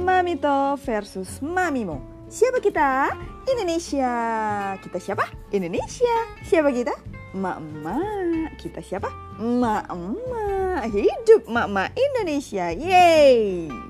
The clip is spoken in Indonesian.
Mamito versus Mamimo. Siapa kita? Indonesia. Kita siapa? Indonesia. Siapa kita? Mama. Kita siapa? Mak-mak. Hidup Mama Indonesia. Yeay.